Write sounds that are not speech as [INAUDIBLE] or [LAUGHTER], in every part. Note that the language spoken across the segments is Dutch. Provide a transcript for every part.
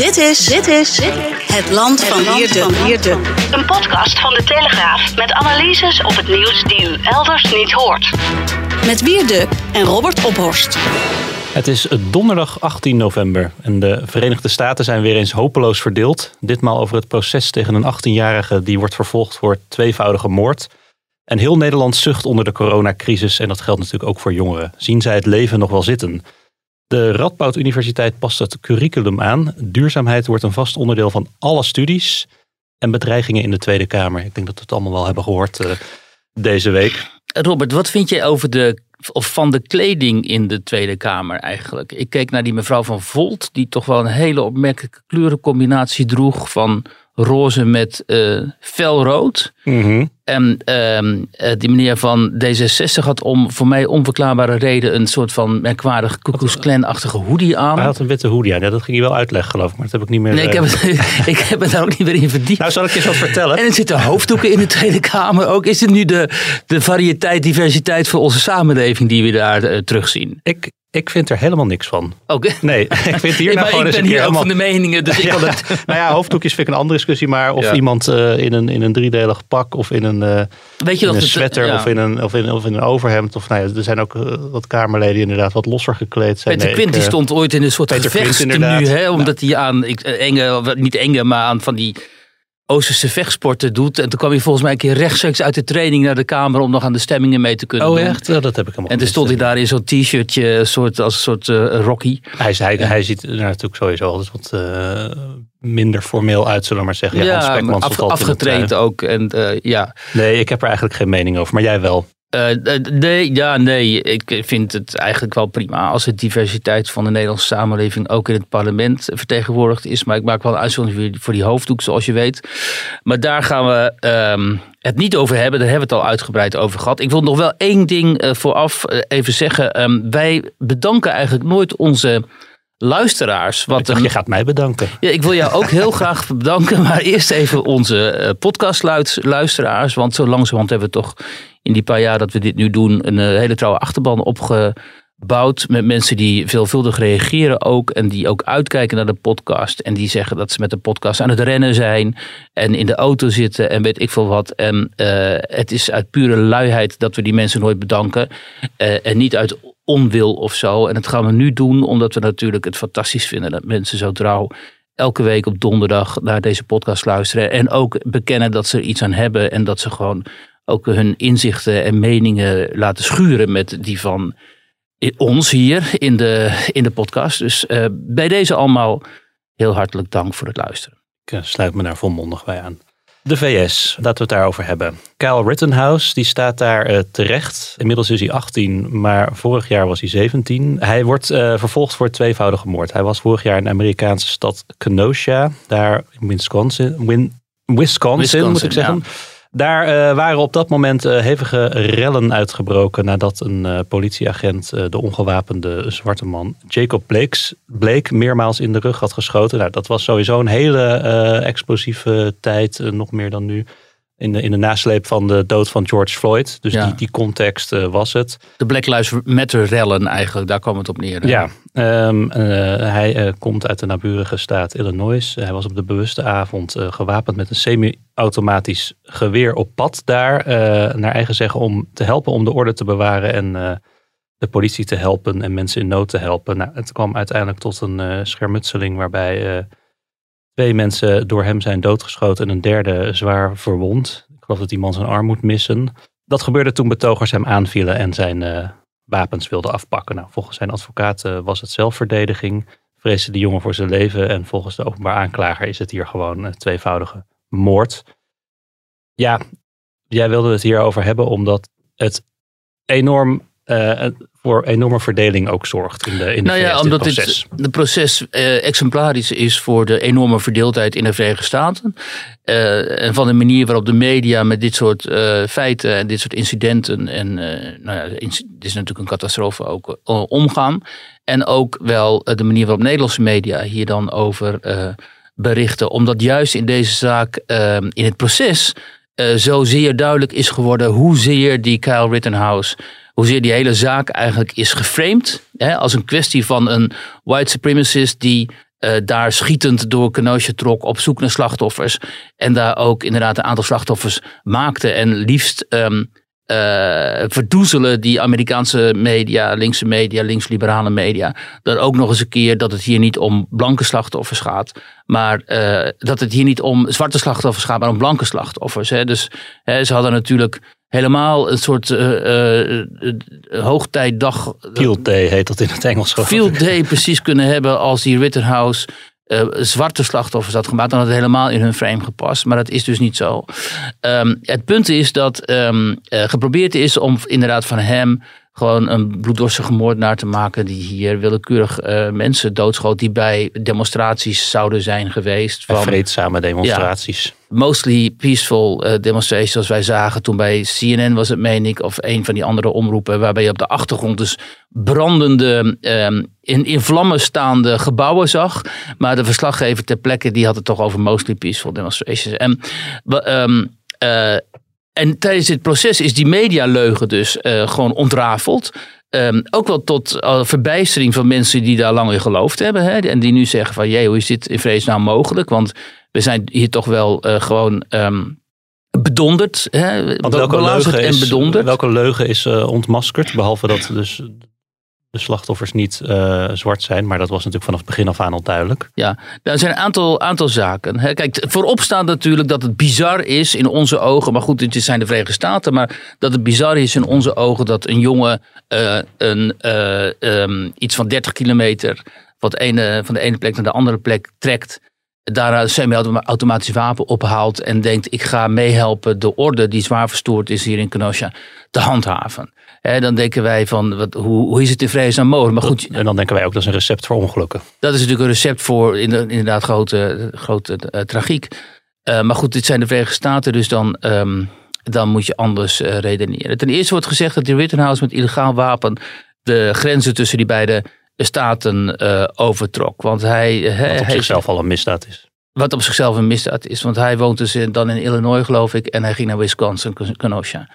Dit is, dit is het land van Wierde. Een podcast van de Telegraaf met analyses op het nieuws die u elders niet hoort. Met Wierde en Robert Ophorst. Het is donderdag 18 november en de Verenigde Staten zijn weer eens hopeloos verdeeld. Ditmaal over het proces tegen een 18-jarige die wordt vervolgd voor tweevoudige moord. En heel Nederland zucht onder de coronacrisis en dat geldt natuurlijk ook voor jongeren. Zien zij het leven nog wel zitten? De Radboud Universiteit past het curriculum aan. Duurzaamheid wordt een vast onderdeel van alle studies en bedreigingen in de Tweede Kamer. Ik denk dat we het allemaal wel hebben gehoord uh, deze week. Robert, wat vind je over de of van de kleding in de Tweede Kamer eigenlijk? Ik keek naar die mevrouw van Volt, die toch wel een hele opmerkelijke kleurencombinatie droeg van roze met uh, felrood. Mm En uh, die meneer van D66 had om voor mij onverklaarbare reden een soort van merkwaardig Ku achtige hoodie aan. Hij had een witte hoodie aan. Ja, dat ging je wel uitleggen geloof ik, maar dat heb ik niet meer... Nee, ik heb, het, [LAUGHS] ik heb het daar ook niet meer in verdiept. Nou, zal ik je eens wat vertellen? En er zitten hoofddoeken in de Tweede Kamer ook. Is het nu de, de variëteit, diversiteit voor onze samenleving die we daar uh, terugzien? Ik, ik vind er helemaal niks van. Oké. Nee, [LAUGHS] ik vind [LAUGHS] hier nou gewoon ik ben hier helemaal... ook van de meningen, dus ik [LAUGHS] ja, kan het... Nou ja, hoofddoekjes vind ik een andere discussie, maar of ja. iemand uh, in, een, in een driedelig pak of in een, uh, Weet je in dat een sweater of, in een, of, in, of in een overhemd. Of, nou ja, er zijn ook uh, wat Kamerleden die inderdaad wat losser gekleed zijn. Peter nee, Quint die stond ooit in een soort gevechtstenu, hè, omdat hij aan, ik, enge, niet enge, maar aan van die Oosterse vechtsporten doet. En toen kwam hij volgens mij een keer rechtstreeks uit de training naar de Kamer om nog aan de stemmingen mee te kunnen oh, doen. echt? Ja, dat heb ik helemaal En toen stond hij daar in zo'n t-shirtje, soort, als een soort uh, Rocky. Hij, hij, hij ziet er natuurlijk sowieso altijd wat uh, minder formeel uit, zullen we maar zeggen. Ja, ja af, afgetraind ook. En, uh, ja. Nee, ik heb er eigenlijk geen mening over, maar jij wel. Uh, nee, ja, nee, ik vind het eigenlijk wel prima als de diversiteit van de Nederlandse samenleving ook in het parlement vertegenwoordigd is. Maar ik maak wel een uitzondering voor die hoofddoek, zoals je weet. Maar daar gaan we um, het niet over hebben. Daar hebben we het al uitgebreid over gehad. Ik wil nog wel één ding uh, vooraf uh, even zeggen. Um, wij bedanken eigenlijk nooit onze luisteraars. Wat dacht, je gaat mij bedanken. Ja, ik wil jou ook [LAUGHS] heel graag bedanken. Maar eerst even onze uh, podcastluisteraars. Want zo langzamerhand hebben we toch in die paar jaar dat we dit nu doen... een uh, hele trouwe achterban opgebouwd. Met mensen die veelvuldig reageren ook. En die ook uitkijken naar de podcast. En die zeggen dat ze met de podcast aan het rennen zijn. En in de auto zitten en weet ik veel wat. En uh, het is uit pure luiheid dat we die mensen nooit bedanken. en niet uit onwil of zo. En dat gaan we nu doen omdat we natuurlijk het fantastisch vinden dat mensen zo trouw elke week op donderdag naar deze podcast luisteren. En ook bekennen dat ze er iets aan hebben en dat ze gewoon ook hun inzichten en meningen laten schuren met die van ons hier in de, in de podcast. Dus uh, bij deze allemaal heel hartelijk dank voor het luisteren. Ik sluit me daar volmondig bij aan. De VS, laten we het daarover hebben. Kyle Rittenhouse, die staat daar uh, terecht. Inmiddels is hij 18, maar vorig jaar was hij 17. Hij wordt uh, vervolgd voor tweevoudige moord. Hij was vorig jaar in de Amerikaanse stad Kenosha, daar in Wisconsin, Win, Wisconsin, Wisconsin moet ik zeggen. Ja. Daar uh, waren op dat moment uh, hevige rellen uitgebroken nadat een uh, politieagent de ongewapende zwarte man Jacob Blakes, Blake meermaals in de rug had geschoten. Nou, dat was sowieso een hele explosieve tijd, nog meer dan nu. In de, in de nasleep van de dood van George Floyd. Dus ja. die, die context was het. De Black Lives Matter rellen eigenlijk, daar kwam het op neer. Hè? Ja, um, hij komt uit de naburige staat Illinois. hij was op de bewuste avond gewapend met een semi automatisch geweer op pad daar, naar eigen zeggen, om te helpen om de orde te bewaren en de politie te helpen en mensen in nood te helpen. Nou, het kwam uiteindelijk tot een schermutseling waarbij twee mensen door hem zijn doodgeschoten en een derde zwaar verwond. Ik geloof dat die man zijn arm moet missen. Dat gebeurde toen betogers hem aanvielen en zijn wapens wilden afpakken. Nou, volgens zijn advocaat was het zelfverdediging. Vreesde de jongen voor zijn leven en volgens de openbaar aanklager is het hier gewoon een tweevoudige moord. Ja, jij wilde het hierover hebben omdat het enorm eh, voor enorme verdeling ook zorgt in de, in de Nou ja, VS, omdat dit dit proces. de proces eh, exemplarisch is voor de enorme verdeeldheid in de Verenigde Staten. Eh, en van de manier waarop de media met dit soort feiten en dit soort incidenten. En nou ja, dit is natuurlijk een catastrofe ook omgaan. En ook wel de manier waarop Nederlandse media hier dan over berichten. Omdat juist in deze zaak, in het proces, zo zeer duidelijk is geworden hoezeer die Kyle Rittenhouse hoezeer die hele zaak eigenlijk is geframed. Hè, als een kwestie van een white supremacist die eh, daar schietend door Kenosha trok op zoek naar slachtoffers. En daar ook inderdaad een aantal slachtoffers maakte. En liefst eh, verdoezelen die Amerikaanse media, linkse media, linksliberale media. Dan ook nog eens een keer dat het hier niet om blanke slachtoffers gaat. Maar eh, dat het hier niet om zwarte slachtoffers gaat, maar om blanke slachtoffers. Hè. Dus hè, ze hadden natuurlijk helemaal een soort eh, eh, eh, hoogtijdag. Field Day heet dat in het Engels. Field day precies kunnen hebben als die Rittenhouse eh, zwarte slachtoffers had gemaakt. Dan had het helemaal in hun frame gepast. Maar dat is dus niet zo. Ehm, het punt is dat eh, geprobeerd is om inderdaad van hem gewoon een bloeddorstige moordenaar te maken. Die hier willekeurig eh, mensen doodschoot die bij demonstraties zouden zijn geweest. Van, vreedzame demonstraties. mostly peaceful eh, demonstrations zoals wij zagen toen bij CNN was het meen ik of een van die andere omroepen waarbij je op de achtergrond dus brandende ehm, in, in vlammen staande gebouwen zag maar de verslaggever ter plekke die had het toch over mostly peaceful demonstrations en eh, en tijdens dit proces is die medialeugen dus eh, gewoon ontrafeld. Ehm, ook wel tot eh, verbijstering van mensen die daar lang in geloofd hebben. Hè, en die nu zeggen van, jee, hoe is dit in vredesnaam mogelijk? Want we zijn hier toch wel eh, gewoon ehm, bedonderd. Hè, Want welke leugen, en is, bedonderd. welke leugen is ontmaskerd? Behalve dat dus de slachtoffers niet eh, zwart zijn. Maar dat was natuurlijk vanaf het begin af aan al duidelijk. Ja, er zijn een aantal, aantal zaken. Hè. Kijk, voorop staat natuurlijk dat het bizar is in onze ogen. Maar goed, dit zijn de Verenigde Staten. Maar dat het bizar is in onze ogen dat een jongen eh, een, eh, ehm, iets van 30 kilometer van, het ene, van de ene plek naar de andere plek trekt. Daar een semi-automatisch wapen ophaalt en denkt: ik ga meehelpen de orde die zwaar verstoord is hier in Kenosha te handhaven. Dan denken wij van, wat, hoe, hoe is het in vredesnaam mogelijk? Maar goed, En dan denken wij ook dat is een recept voor ongelukken. dat is natuurlijk een recept voor inder- inderdaad grote, grote eh, tragiek. Eh, maar goed, dit zijn de Verenigde Staten, dus dan, ehm, dan moet je anders eh, redeneren. Ten eerste wordt gezegd dat die Rittenhouse met illegaal wapen de grenzen tussen die beide staten overtrok. Want hij, Wat op hij- zichzelf al een misdaad is. wat op zichzelf een misdaad is. Want hij woont dus in- dan in Illinois, geloof ik. En hij ging naar Wisconsin, Kenosha.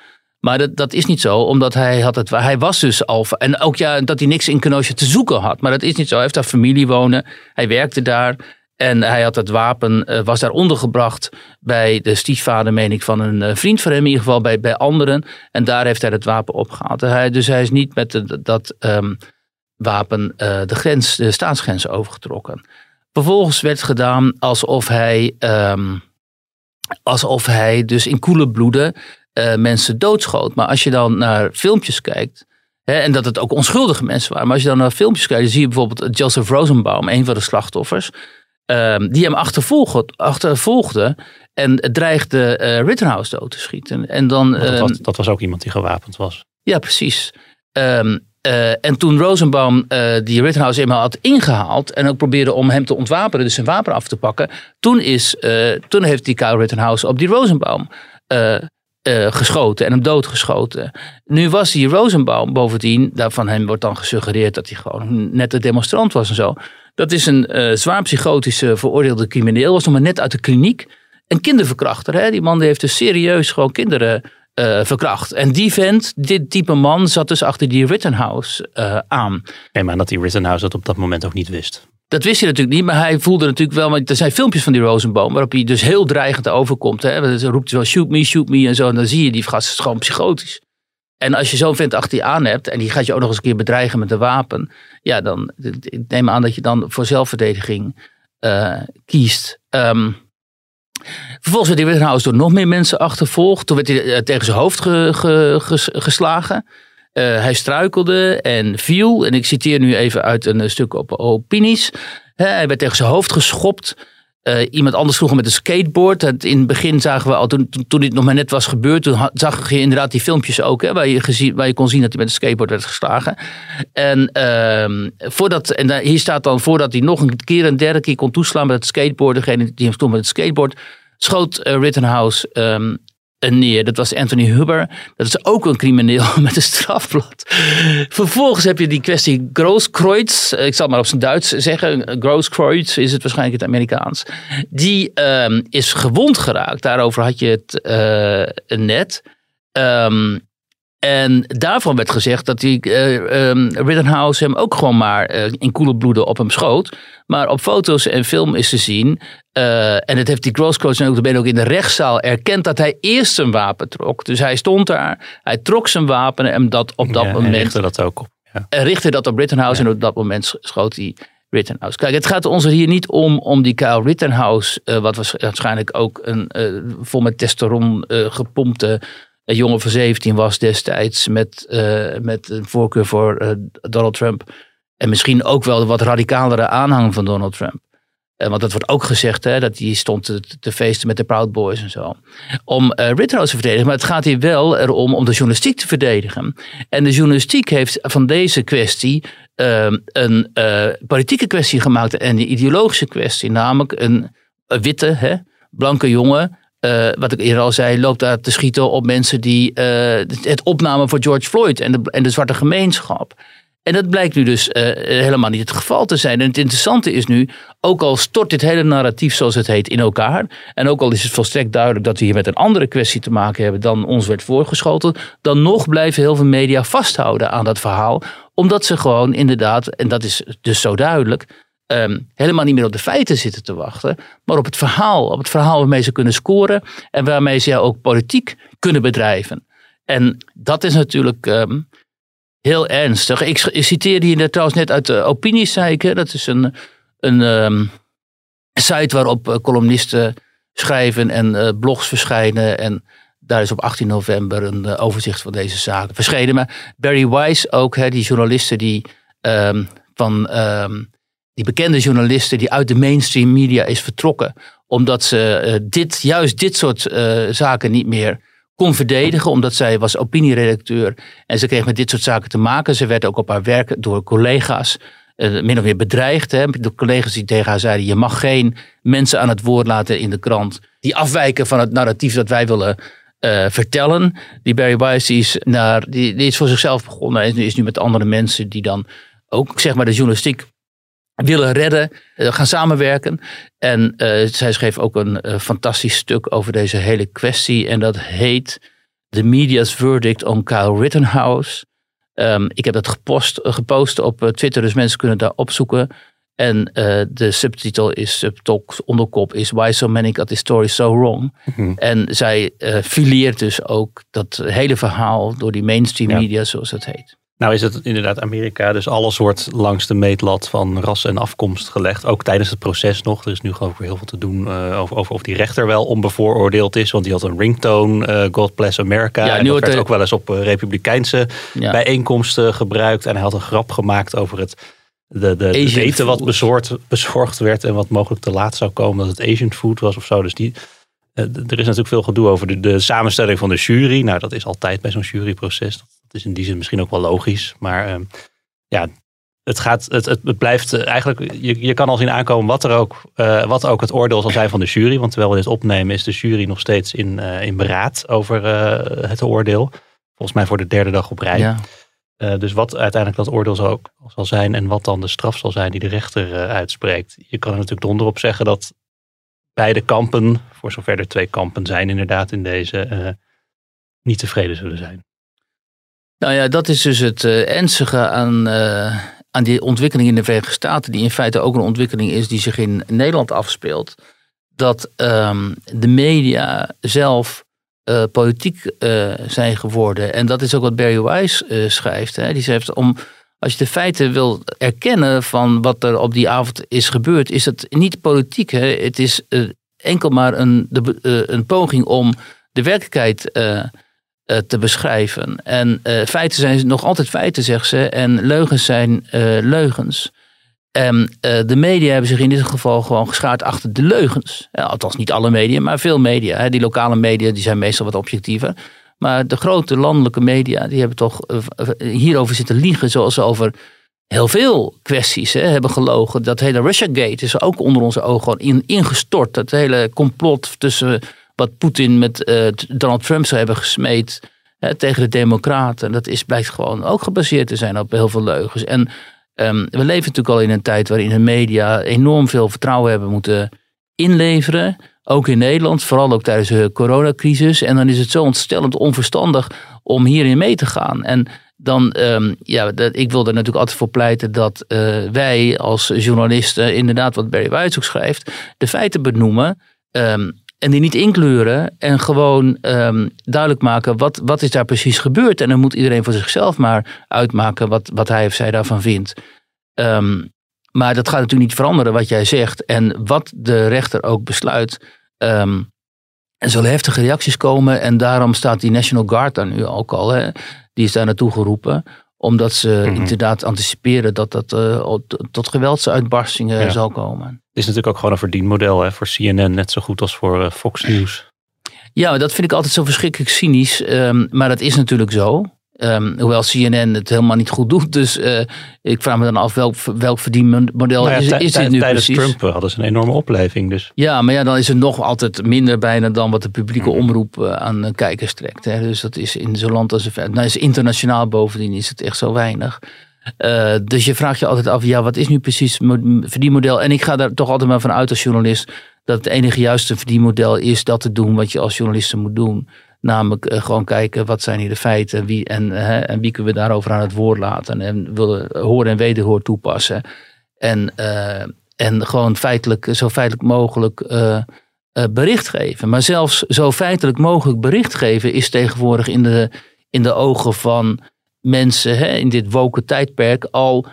Maar dat, is niet zo, omdat hij had het. Hij was dus al. En ook ja, dat hij niks in Kenosha te zoeken had. Maar dat is niet zo. Hij heeft daar familie wonen. Hij werkte daar. En hij had het wapen, eh, was daar ondergebracht bij de stiefvader, meen ik, van een eh, vriend van hem, in ieder geval bij, bij anderen. En daar heeft hij het wapen opgehaald. Hij, dus hij is niet met dat ehm, wapen eh, de, grens, de staatsgrens overgetrokken. Vervolgens werd gedaan alsof hij, ehm, alsof hij dus in koele bloeden eh, mensen doodschoot. Maar als je dan naar filmpjes kijkt, hè, en dat het ook onschuldige mensen waren, maar als je dan naar filmpjes kijkt, dan zie je bijvoorbeeld Joseph Rosenbaum, een van de slachtoffers, ehm, die hem achtervolgde, achtervolgde en dreigde eh, Rittenhouse dood te schieten. En dan, dat, ehm, was, dat was ook iemand die gewapend was. ja, precies. Ehm, eh, en toen Rosenbaum die Rittenhouse eenmaal had ingehaald en ook probeerde om hem te ontwapenen, dus zijn wapen af te pakken, toen, is, toen heeft die Kyle Rittenhouse op die Rosenbaum eh, geschoten en hem doodgeschoten. Nu was die Rosenbaum bovendien, daarvan hem wordt dan gesuggereerd dat hij gewoon net een demonstrant was en zo. Dat is een eh, zwaar psychotische veroordeelde crimineel, was nog maar net uit de kliniek. Een kinderverkrachter. Hè? Die man heeft dus serieus gewoon kinderen eh, verkracht. En die vent, dit type man, zat dus achter die Rittenhouse aan. Ik neem aan dat die Rittenhouse dat op dat moment ook niet wist. Dat wist hij natuurlijk niet, maar hij voelde natuurlijk wel. Want er zijn filmpjes van die Rosenboom waarop hij dus heel dreigend overkomt. Hè. Dan roept hij wel shoot me, shoot me en zo. En dan zie je die gast is gewoon psychotisch. En als je zo'n vent achter je aan hebt en die gaat je ook nog eens een keer bedreigen met een wapen. Ja, dan ik neem aan dat je dan voor zelfverdediging eh, kiest. Ehm, vervolgens werd die Rittenhouse door nog meer mensen achtervolgd. Toen werd hij eh, tegen zijn hoofd ge- ge- ges- geslagen. Eh, hij struikelde en viel. En ik citeer nu even uit een eh, stuk op Opinies. Hij werd tegen zijn hoofd geschopt. Eh, iemand anders vroeger met een skateboard. In het begin zagen we al, toen, toen, dit nog maar net was gebeurd, toen zag je inderdaad die filmpjes ook, hè, waar, je waar je kon zien dat hij met een skateboard werd geslagen. En, ehm, voordat, en hier staat dan, voordat hij nog een keer, een derde keer kon toeslaan met het skateboard, degene die hem stond met het skateboard, schoot Rittenhouse een neer. Dat was Anthony Huber. Dat is ook een crimineel [LAUGHS] met een strafblad. Vervolgens heb je die kwestie Grosskreutz. Eh, Ik zal het maar op zijn Duits zeggen. Grosskreutz is het waarschijnlijk het Amerikaans. Die ehm, is gewond geraakt. Daarover had je het eh, net. Ehm, en daarvan werd gezegd dat die eh, ehm, Rittenhouse hem ook gewoon maar eh, in koele bloeden op hem schoot. Maar op foto's en film is te zien. eh, en het heeft die Grosskreutz ook, ook in de rechtszaal erkend dat hij eerst zijn wapen trok. Dus hij stond daar, hij trok zijn wapen en dat op dat Ja, en moment richtte dat ook op. Ja. en richtte dat op Rittenhouse en op dat moment sch- schoot hij Rittenhouse. Kijk, het gaat ons er hier niet om, om die Kyle Rittenhouse, wat was waarschijnlijk ook een vol met testosteron gepompte eh, jongen van 17 was destijds met, eh, met een voorkeur voor eh, Donald Trump. En misschien ook wel de wat radicalere aanhang van Donald Trump. Eh, want dat wordt ook gezegd, hè, dat hij stond te, te feesten met de Proud Boys en zo. Om Rittenhouse te verdedigen. Maar het gaat hier wel erom om de journalistiek te verdedigen. En de journalistiek heeft van deze kwestie eh, een politieke kwestie gemaakt en een ideologische kwestie. Namelijk een, een witte, hè, blanke jongen. Eh, wat ik eerder al zei, loopt daar te schieten op mensen die eh, het opnamen voor George Floyd en de, en de zwarte gemeenschap. En dat blijkt nu dus eh, helemaal niet het geval te zijn. En het interessante is nu, ook al stort dit hele narratief, zoals het heet, in elkaar. En ook al is het volstrekt duidelijk dat we hier met een andere kwestie te maken hebben dan ons werd voorgeschoten. Dan nog blijven heel veel media vasthouden aan dat verhaal. Omdat ze gewoon inderdaad, en dat is dus zo duidelijk, ehm, helemaal niet meer op de feiten zitten te wachten. Maar op het verhaal. Op het verhaal waarmee ze kunnen scoren. En waarmee ze ook politiek kunnen bedrijven. En dat is natuurlijk ehm, heel ernstig. Ik, citeerde hier trouwens net uit de Opiniesite. Dat is een, een ehm, site waarop eh, columnisten schrijven en eh, blogs verschijnen. En daar is op 18 november een eh, overzicht van deze zaken verschenen. Maar Barry Weiss ook, hè, die journalisten die van die bekende journalisten die uit de mainstream media is vertrokken. Omdat ze eh, dit, juist dit soort eh, zaken niet meer kon verdedigen. Omdat zij was opinieredacteur en ze kreeg met dit soort zaken te maken. Ze werd ook op haar werk door collega's eh, min of meer bedreigd. Hè, door collega's die tegen haar zeiden: je mag geen mensen aan het woord laten in de krant die afwijken van het narratief dat wij willen vertellen. Die Barry Weiss is, naar, die, is voor zichzelf begonnen en is nu met andere mensen die dan ook zeg maar de journalistiek willen redden, eh, gaan samenwerken. En eh, zij schreef ook een eh, fantastisch stuk over deze hele kwestie. En dat heet The Media's Verdict on Kyle Rittenhouse. Ehm, ik heb dat gepost, gepost op Twitter, dus mensen kunnen daar opzoeken. En de subtitel is, subtok, onderkop is Why So Many Got This Story So Wrong. En zij fileert dus ook dat hele verhaal door die mainstream Ja. media, zoals dat heet. Nou is het inderdaad Amerika, dus alles wordt langs de meetlat van ras en afkomst gelegd. Ook tijdens het proces nog. Er is nu geloof ik weer heel veel te doen eh, over, over of die rechter wel onbevooroordeeld is. Want die had een ringtone, eh, God Bless America. Ja, en nu dat werd er- ook wel eens op eh, republikeinse Ja. bijeenkomsten gebruikt. En hij had een grap gemaakt over het, de, de, het eten wat bezorgd, bezorgd werd. En wat mogelijk te laat zou komen. Dat het Asian food was of zo. Dus die, er is natuurlijk veel gedoe over de, de samenstelling van de jury. Nou, dat is altijd bij zo'n juryproces. Is in die zin misschien ook wel logisch. Maar ehm, ja, het, gaat, het, het, blijft eh, eigenlijk. Je, je kan al zien aankomen wat, er ook, eh, wat ook het oordeel zal zijn van de jury. Want terwijl we dit opnemen, is de jury nog steeds in, eh, in beraad over het oordeel. Volgens mij voor de derde dag op rij. Ja. Dus wat uiteindelijk dat oordeel zal, zal zijn en wat dan de straf zal zijn die de rechter uitspreekt. Je kan er natuurlijk donder op zeggen dat beide kampen, voor zover er twee kampen zijn inderdaad in deze, niet tevreden zullen zijn. Nou ja, dat is dus het eh, ernstige aan, eh, aan die ontwikkeling in de Verenigde Staten, die in feite ook een ontwikkeling is die zich in Nederland afspeelt. Dat ehm, de media zelf eh, politiek zijn geworden. En dat is ook wat Barry Weiss eh, schrijft. Hè. Die schrijft om. Als je de feiten wil erkennen van wat er op die avond is gebeurd, is het niet politiek. Hè? Het is enkel maar een, de, een poging om de werkelijkheid te beschrijven. En eh, feiten zijn nog altijd feiten, zegt ze. En leugens zijn eh, leugens. En eh, de media hebben zich in dit geval gewoon geschaard achter de leugens. Althans niet alle media, maar veel media. Die lokale media die zijn meestal wat objectiever. Maar de grote landelijke media die hebben toch eh, eh, hierover zitten liegen. Zoals ze over heel veel kwesties hè, hebben gelogen. Dat hele Russiagate is ook onder onze ogen ingestort. Dat hele complot tussen wat Poetin met eh, Donald Trump zou hebben gesmeed tegen de democraten. Dat is, blijkt gewoon ook gebaseerd te zijn op heel veel leugens. En ehm, we leven natuurlijk al in een tijd waarin de media enorm veel vertrouwen hebben moeten inleveren. Ook in Nederland, vooral ook tijdens de coronacrisis. En dan is het zo ontstellend onverstandig om hierin mee te gaan. En dan, ehm, ja, dat, ik wil er natuurlijk altijd voor pleiten dat eh, wij als journalisten, inderdaad wat Barry White ook schrijft, de feiten benoemen. ehm, en die niet inkleuren en gewoon ehm, duidelijk maken wat, wat is daar precies gebeurd. En dan moet iedereen voor zichzelf maar uitmaken wat, wat hij of zij daarvan vindt. Ehm, maar dat gaat natuurlijk niet veranderen wat jij zegt. En wat de rechter ook besluit. ehm, er zullen heftige reacties komen. En daarom staat die National Guard daar nu ook al. Hè, die is daar naartoe geroepen. Omdat ze Mhm. inderdaad anticiperen dat dat eh, tot- geweldsuitbarstingen Ja. zal komen. Het is natuurlijk ook gewoon een verdienmodel hè, voor CNN, net zo goed als voor eh, Fox News. Ja, dat vind ik altijd zo verschrikkelijk cynisch. ehm, maar dat is natuurlijk zo. Ehm, hoewel CNN het helemaal niet goed doet. Dus eh, ik vraag me dan af welk, welk verdienmodel Nou ja, is, dit nu tijdens precies? Trump hadden ze een enorme opleving. Dus Ja, maar ja, dan is het nog altijd minder bijna dan wat de publieke Mhm. omroep eh, aan eh, kijkers trekt. Hè. Dus dat is in zo'n land als... Nou is internationaal bovendien is het echt zo weinig. Dus je vraagt je altijd af, ja, wat is nu precies verdienmodel? En ik ga daar toch altijd maar van uit als journalist... dat het enige juiste verdienmodel is dat te doen wat je als journalist moet doen. Namelijk eh, gewoon kijken, wat zijn hier de feiten wie, en, eh, en wie kunnen we daarover aan het woord laten. En willen horen en wederhoor toepassen. En, eh, en gewoon feitelijk, zo feitelijk mogelijk... bericht geven. Maar zelfs zo feitelijk mogelijk bericht geven is tegenwoordig in de, in de ogen van mensen hè, in dit woke tijdperk al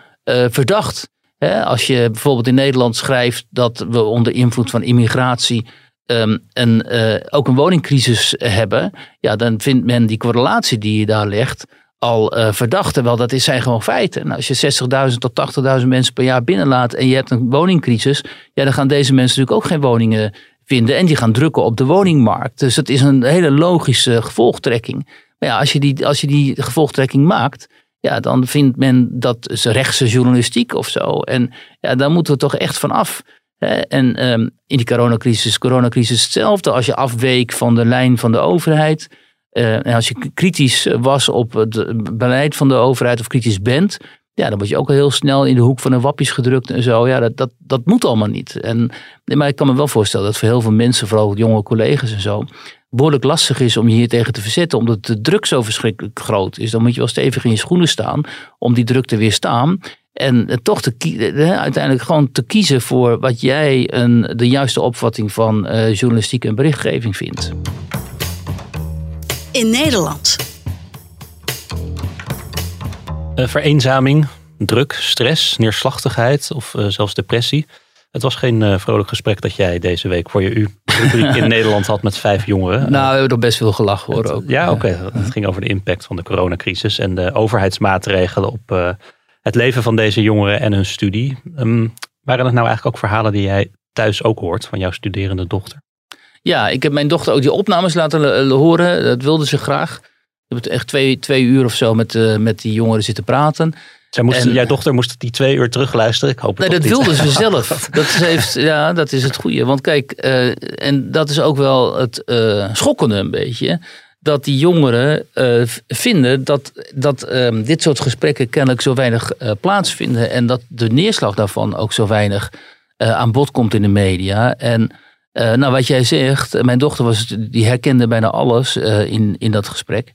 verdacht. Hè, als je bijvoorbeeld in Nederland schrijft dat we onder invloed van immigratie eh, ook een woningcrisis hebben, ja, dan vindt men die correlatie die je daar legt al eh, verdacht. Terwijl dat is, zijn gewoon feiten. Nou, als je 60.000 tot 80.000 mensen per jaar binnenlaat en je hebt een woningcrisis, ja, dan gaan deze mensen natuurlijk ook geen woningen vinden en die gaan drukken op de woningmarkt. Dus dat is een hele logische gevolgtrekking. Maar ja, als je die, als je die gevolgtrekking maakt, ja, dan vindt men dat is rechtse journalistiek of zo. En ja, daar moeten we toch echt van af. Hè? En ehm, in die coronacrisis, coronacrisis hetzelfde. Als je afweek van de lijn van de overheid. eh, en als je kritisch was op het beleid van de overheid of kritisch bent. Ja, dan word je ook heel snel in de hoek van de wappies gedrukt en zo. Ja, dat, dat, dat moet allemaal niet. En, maar ik kan me wel voorstellen dat voor heel veel mensen, vooral jonge collega's en zo, behoorlijk lastig is om je hier tegen te verzetten. Omdat de druk zo verschrikkelijk groot is. Dan moet je wel stevig in je schoenen staan om die druk te weerstaan. En eh, toch te kie- eh, uiteindelijk gewoon te kiezen voor wat jij een, de juiste opvatting van eh, journalistiek en berichtgeving vindt. In Nederland. Eh, vereenzaming, druk, stress, neerslachtigheid of zelfs depressie. Het was geen eh, vrolijk gesprek dat jij deze week voor je U-rubriek in [LAUGHS] Nederland had met vijf jongeren. Nou, we hebben er best veel gelachen hoor Het- ook. Ja, oké. Het ging over de impact van de coronacrisis en de overheidsmaatregelen op eh, het leven van deze jongeren en hun studie. Ehm, waren het nou eigenlijk ook verhalen die jij thuis ook hoort van jouw studerende dochter? Ja, ik heb mijn dochter ook die opnames laten horen. Dat wilde ze graag. Ik heb het echt twee, twee uur of zo met, eh, met die jongeren zitten praten. Zij moest, En- jouw dochter moest die twee uur terugluisteren. Ik hoop het Nee, dat wilde ze [LAUGHS] zelf. Dat is, heeft, ja, dat is het goede. Want kijk, eh, en dat is ook wel het eh, schokkende een beetje. Dat die jongeren eh, vinden dat, dat ehm, dit soort gesprekken kennelijk zo weinig eh, plaatsvinden. En dat de neerslag daarvan ook zo weinig eh, aan bod komt in de media. En nou, wat jij zegt, mijn dochter was, die herkende bijna alles in, in dat gesprek.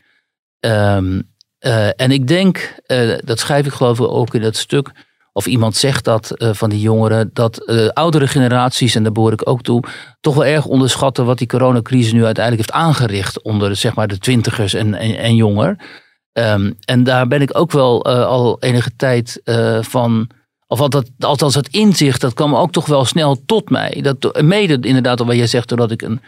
Ehm, eh, en ik denk, dat schrijf ik geloof ik ook in dat stuk, of iemand zegt dat eh, van die jongeren, dat eh, oudere generaties, en daar behoor ik ook toe, toch wel erg onderschatten wat die coronacrisis nu uiteindelijk heeft aangericht onder zeg maar, de twintigers en, en, en jonger. Ehm, en daar ben ik ook wel eh, al enige tijd van. Of althans, althans, dat inzicht, dat kwam ook toch wel snel tot mij. Dat, mede inderdaad, wat jij zegt, doordat ik een,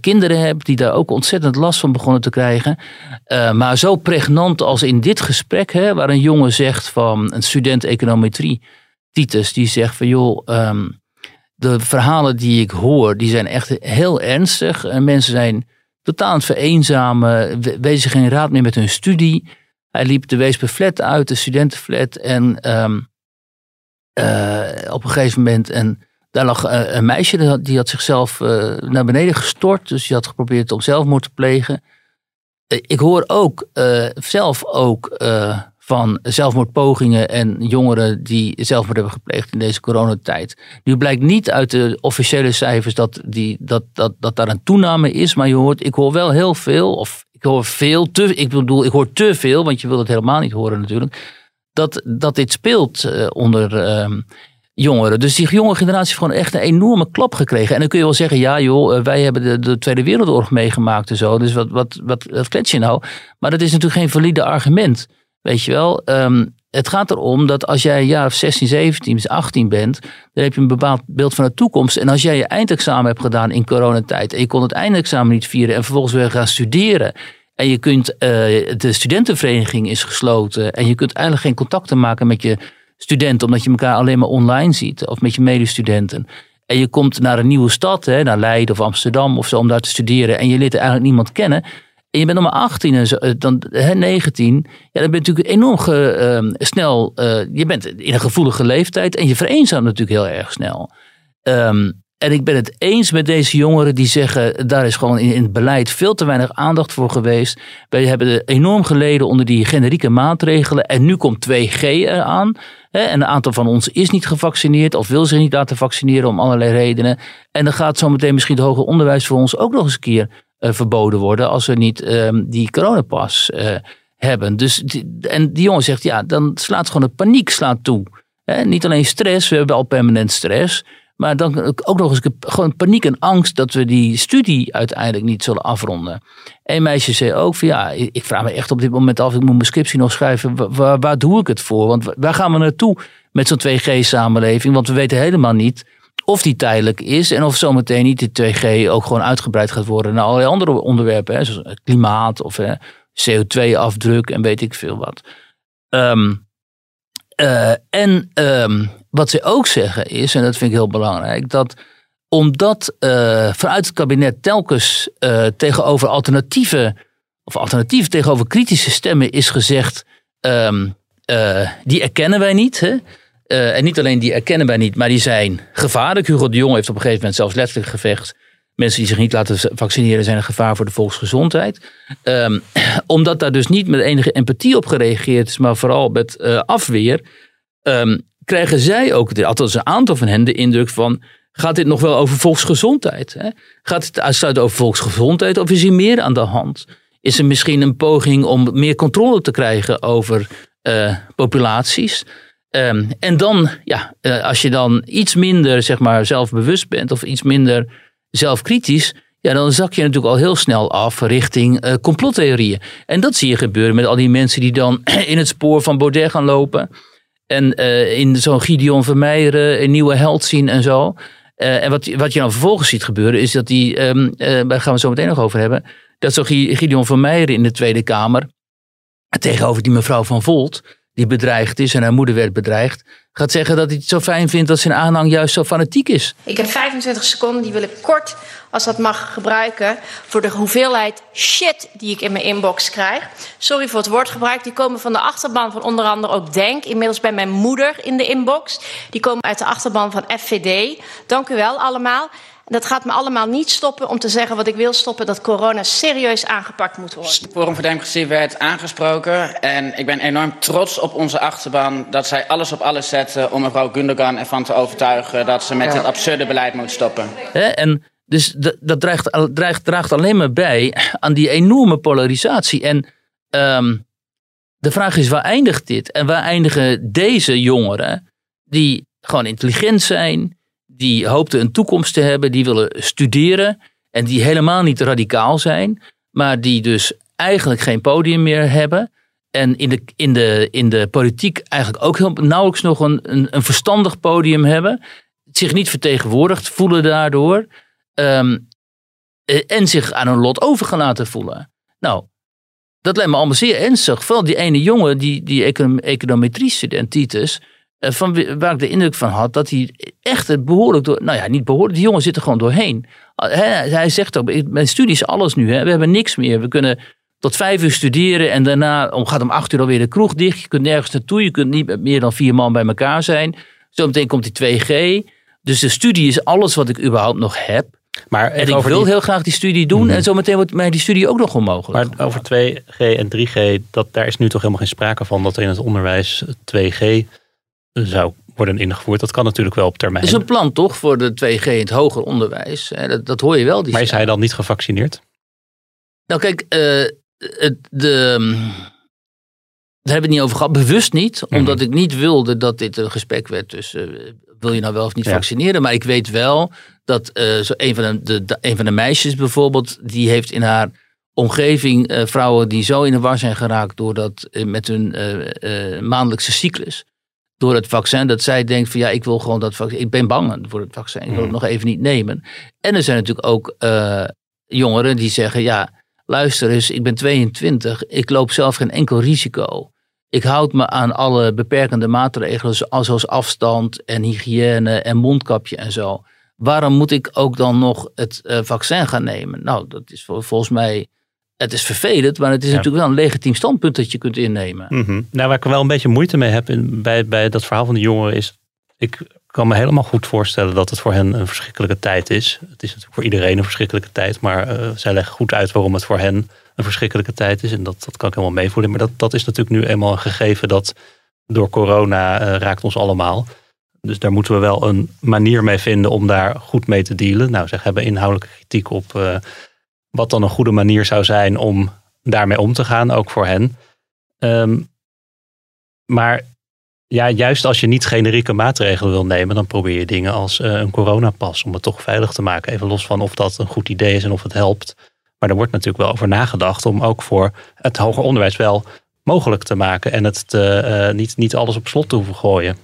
kinderen heb die daar ook ontzettend last van begonnen te krijgen. Eh, maar zo pregnant als in dit gesprek, hè, waar een jongen zegt van een student econometrie Titus, die zegt van joh, ehm, de verhalen die ik hoor, die zijn echt heel ernstig. En mensen zijn totaal aan vereenzamen, we- weten geen raad meer met hun studie. Hij liep de Weesperflat uit, de studentenflat. En ehm, eh, op een gegeven moment, en daar lag eh, een meisje, die had, zichzelf eh, naar beneden gestort. Dus die had geprobeerd om zelfmoord te plegen. Eh, ik hoor ook zelf ook van zelfmoordpogingen en jongeren die zelfmoord hebben gepleegd in deze coronatijd. Nu blijkt niet uit de officiële cijfers dat, die, dat, dat, dat daar een toename is, maar je hoort, ik hoor wel heel veel, of ik hoor veel, te, ik bedoel, ik hoor te veel, want je wil het helemaal niet horen natuurlijk, dat, dat dit speelt onder ehm, jongeren. Dus die jonge generatie heeft gewoon echt een enorme klap gekregen. En dan kun je wel zeggen, ja joh, eh, wij hebben de, de Tweede Wereldoorlog meegemaakt en zo. Dus wat, wat, wat, wat klets je nou? Maar dat is natuurlijk geen valide argument. Weet je wel, Ehm, het gaat erom dat als jij een jaar of 16, 17, 18 bent, dan heb je een bepaald beeld van de toekomst. En als jij je eindexamen hebt gedaan in coronatijd en je kon het eindexamen niet vieren en vervolgens weer gaan studeren. En je kunt, eh, de studentenvereniging is gesloten en je kunt eigenlijk geen contacten maken met je studenten, omdat je elkaar alleen maar online ziet of met je medestudenten. En je komt naar een nieuwe stad, hè, naar Leiden of Amsterdam of zo, om daar te studeren. En je leert eigenlijk niemand kennen. En je bent nog maar 18 en zo, eh, dan, hè, 19. Ja, dan ben je natuurlijk enorm ehm, snel. eh, je bent in een gevoelige leeftijd en je vereenzaamt natuurlijk heel erg snel. Ehm, en ik ben het eens met deze jongeren die zeggen, daar is gewoon in, het beleid veel te weinig aandacht voor geweest. Wij hebben enorm geleden onder die generieke maatregelen. En nu komt 2G eraan. En een aantal van ons is niet gevaccineerd of wil zich niet laten vaccineren om allerlei redenen. En dan gaat zometeen misschien het hoger onderwijs voor ons ook nog eens een keer eh, verboden worden als we niet ehm, die coronapas eh, hebben. Dus en die jongen zegt, ja, dan slaat gewoon de paniek slaat toe. Niet alleen stress, we hebben al permanent stress. Maar dan ook nog eens gewoon paniek en angst dat we die studie uiteindelijk niet zullen afronden. Een meisje zei ook van ja, ik vraag me echt op dit moment af, ik moet mijn scriptie nog schrijven. Wa- Waar, doe ik het voor? Want wa- waar gaan we naartoe met zo'n 2G-samenleving? Want we weten helemaal niet of die tijdelijk is en of zometeen niet die 2G ook gewoon uitgebreid gaat worden naar allerlei andere onderwerpen. Hè, zoals klimaat of hè, CO2-afdruk en weet ik veel wat. Ehm, eh, en ehm, wat ze ook zeggen is, en dat vind ik heel belangrijk, dat omdat eh, vanuit het kabinet telkens eh, tegenover alternatieven, of alternatief tegenover kritische stemmen is gezegd, ehm, eh, die erkennen wij niet. Hè? En niet alleen die erkennen wij niet, maar die zijn gevaarlijk. Hugo de Jong heeft op een gegeven moment zelfs letterlijk gevecht. Mensen die zich niet laten vaccineren zijn een gevaar voor de volksgezondheid. Ehm, [CLEARS THROAT] omdat daar dus niet met enige empathie op gereageerd is, maar vooral met eh, afweer. ehm, krijgen zij ook, althans een aantal van hen, de indruk van... gaat dit nog wel over volksgezondheid? Hè? Gaat het uitsluitend over volksgezondheid of is hier meer aan de hand? Is er misschien een poging om meer controle te krijgen over eh, populaties? Ehm, en dan, ja, eh, als je dan iets minder zeg maar, zelfbewust bent of iets minder zelfkritisch, ja, dan zak je natuurlijk al heel snel af richting eh, complottheorieën. En dat zie je gebeuren met al die mensen die dan [CLEARS THROAT] in het spoor van Baudet gaan lopen. En eh, in zo'n Gideon Vermeijeren een nieuwe held zien en zo. Eh, en wat, wat je dan vervolgens ziet gebeuren is dat die, ehm, eh, daar gaan we zo meteen nog over hebben, dat zo'n Gi- Gideon Vermeijeren in de Tweede Kamer tegenover die mevrouw van Volt, die bedreigd is en haar moeder werd bedreigd, gaat zeggen dat hij het zo fijn vindt dat zijn aanhang juist zo fanatiek is. Ik heb 25 seconden, die wil ik kort, als dat mag, gebruiken voor de hoeveelheid shit die ik in mijn inbox krijg. Sorry voor het woordgebruik, die komen van de achterban van onder andere ook Denk, inmiddels bij mijn moeder in de inbox. Die komen uit de achterban van FVD. Dank u wel allemaal. Dat gaat me allemaal niet stoppen om te zeggen wat ik wil stoppen, dat corona serieus aangepakt moet worden. Forum voor Democratie werd aangesproken. En ik ben enorm trots op onze achterban dat zij alles op alles zetten om mevrouw Gundogan ervan te overtuigen dat ze met dit absurde beleid moet stoppen. Hè? En dus dat, al- draagt, draagt alleen maar bij aan die enorme polarisatie. En ehm, de vraag is, waar eindigt dit? En waar eindigen deze jongeren die gewoon intelligent zijn, die hoopten een toekomst te hebben, die willen studeren en die helemaal niet radicaal zijn, maar die dus eigenlijk geen podium meer hebben. En in de, in de, in de politiek eigenlijk ook heel, nauwelijks nog een, een, een verstandig podium hebben. Zich niet vertegenwoordigd voelen daardoor. ehm, eh, en zich aan hun lot overgelaten voelen. Nou, dat lijkt me allemaal zeer ernstig. Vooral die ene jongen, die, die econom- econometrie-student Titus. Eh, van, waar ik de indruk van had dat hij echt het behoorlijk door. Nou ja, niet behoorlijk. Die jongen zit er gewoon doorheen. Hij, hij zegt ook: Mijn studie is alles nu. Hè. We hebben niks meer. We kunnen tot vijf uur studeren en daarna om, gaat om acht uur alweer de kroeg dicht. Je kunt nergens naartoe. Je kunt niet met meer dan vier man bij elkaar zijn. Zometeen komt die 2G. Dus de studie is alles wat ik überhaupt nog heb. Maar En ik wil die- heel graag die studie doen. Mhm. En zometeen wordt mij die studie ook nog onmogelijk. Maar over 2G en 3G, dat, daar is nu toch helemaal geen sprake van dat er in het onderwijs 2G zou worden ingevoerd. Dat kan natuurlijk wel op termijn. Er is een plan toch voor de 2G in het hoger onderwijs. Dat, dat hoor je wel. Die maar is hij dan niet gevaccineerd? Nou kijk, het, de, mm, daar hebben we het niet over gehad. Bewust niet. Mhm. Omdat ik niet wilde dat dit een gesprek werd tussen... eh, wil je nou wel of niet Ja. vaccineren? Maar ik weet wel dat eh, zo een, van de, de, de- een van de meisjes bijvoorbeeld... die heeft in haar omgeving vrouwen die zo in de war zijn geraakt... doordat eh, met hun maandelijkse cyclus... door het vaccin, dat zij denkt van ja, ik wil gewoon dat vaccin. Ik ben bang voor het vaccin. Ik wil het Mhm. nog even niet nemen. En er zijn natuurlijk ook eh, jongeren die zeggen ja, luister eens, ik ben 22. Ik loop zelf geen enkel risico. Ik houd me aan alle beperkende maatregelen zo- zoals afstand en hygiëne en mondkapje en zo. Waarom moet ik ook dan nog het eh, vaccin gaan nemen? Nou, dat is vol- volgens mij, het is vervelend, maar het is Ja. natuurlijk wel een legitiem standpunt dat je kunt innemen. Mhm. Nou, waar ik wel een beetje moeite mee heb in, bij, bij dat verhaal van die jongeren is... Ik kan me helemaal goed voorstellen dat het voor hen een verschrikkelijke tijd is. Het is natuurlijk voor iedereen een verschrikkelijke tijd. Maar eh, zij leggen goed uit waarom het voor hen een verschrikkelijke tijd is. En dat, dat kan ik helemaal meevoelen. Maar dat, dat is natuurlijk nu eenmaal een gegeven dat door corona eh, raakt ons allemaal. Dus daar moeten we wel een manier mee vinden om daar goed mee te dealen. Nou, ze hebben inhoudelijke kritiek op eh, wat dan een goede manier zou zijn om daarmee om te gaan, ook voor hen. Ehm, maar ja, juist als je niet generieke maatregelen wil nemen, dan probeer je dingen als eh, een coronapas om het toch veilig te maken. Even los van of dat een goed idee is en of het helpt. Maar er wordt natuurlijk wel over nagedacht om ook voor het hoger onderwijs wel mogelijk te maken en het eh, niet, niet alles op slot te hoeven gooien.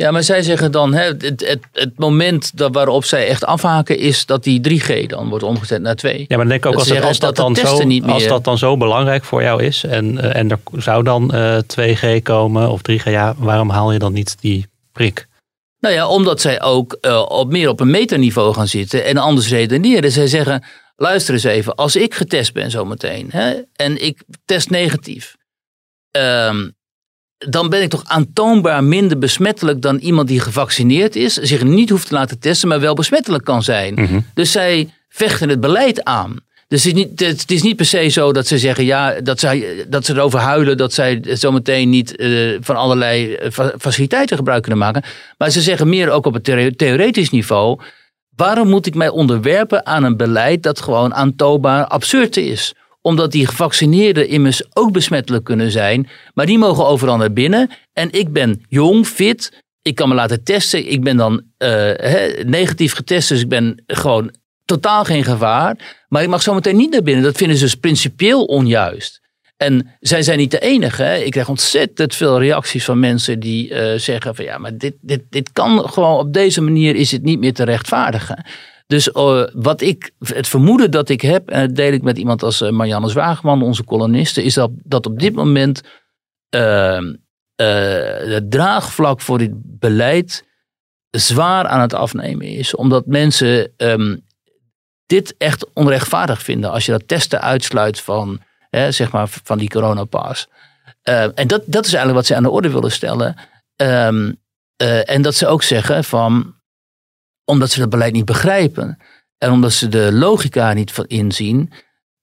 Ja, maar zij zeggen dan, hè, het, het, het moment dat waarop zij echt afhaken is dat die 3G dan wordt omgezet naar 2. Ja, maar dan denk ik ook Dat als, het, als, dat dat dan zo, als dat dan zo belangrijk voor jou is en, eh, en er zou dan eh 2G komen of 3G, ja, waarom haal je dan niet die prik? Nou ja, omdat zij ook eh, op, meer op een meterniveau gaan zitten en anders redeneren. Zij zeggen, luister eens even, als ik getest ben zometeen hè, en ik test negatief, ehm, dan ben ik toch aantoonbaar minder besmettelijk dan iemand die gevaccineerd is, zich niet hoeft te laten testen, maar wel besmettelijk kan zijn. Mhm. Dus zij vechten het beleid aan. Dus het is, niet, het is niet per se zo dat ze zeggen, ja, dat, zij, dat ze erover huilen dat zij zometeen niet eh, van allerlei eh, fa- faciliteiten gebruik kunnen maken. Maar ze zeggen meer ook op het theo- theoretisch niveau. Waarom moet ik mij onderwerpen aan een beleid dat gewoon aantoonbaar absurd is? Omdat die gevaccineerden immers ook besmettelijk kunnen zijn. Maar die mogen overal naar binnen. En ik ben jong, fit. Ik kan me laten testen. Ik ben dan eh, negatief getest. Dus ik ben gewoon totaal geen gevaar. Maar ik mag zometeen niet naar binnen. Dat vinden ze dus principieel onjuist. En zij zijn niet de enige. Hè. Ik krijg ontzettend veel reacties van mensen die eh, zeggen van ja, maar dit, dit, dit kan gewoon op deze manier is het niet meer te rechtvaardigen. Dus eh, wat ik, het vermoeden dat ik heb, en dat deel ik met iemand als eh, Marianne Zwageman, onze columniste, is dat, dat op dit moment eh, het draagvlak voor dit beleid zwaar aan het afnemen is. Omdat mensen ehm, dit echt onrechtvaardig vinden. Als je dat testen uitsluit van, hè, zeg maar, van die coronapas. Eh, en dat, dat is eigenlijk wat ze aan de orde willen stellen. Ehm, en dat ze ook zeggen van, omdat ze het beleid niet begrijpen en omdat ze de logica niet inzien,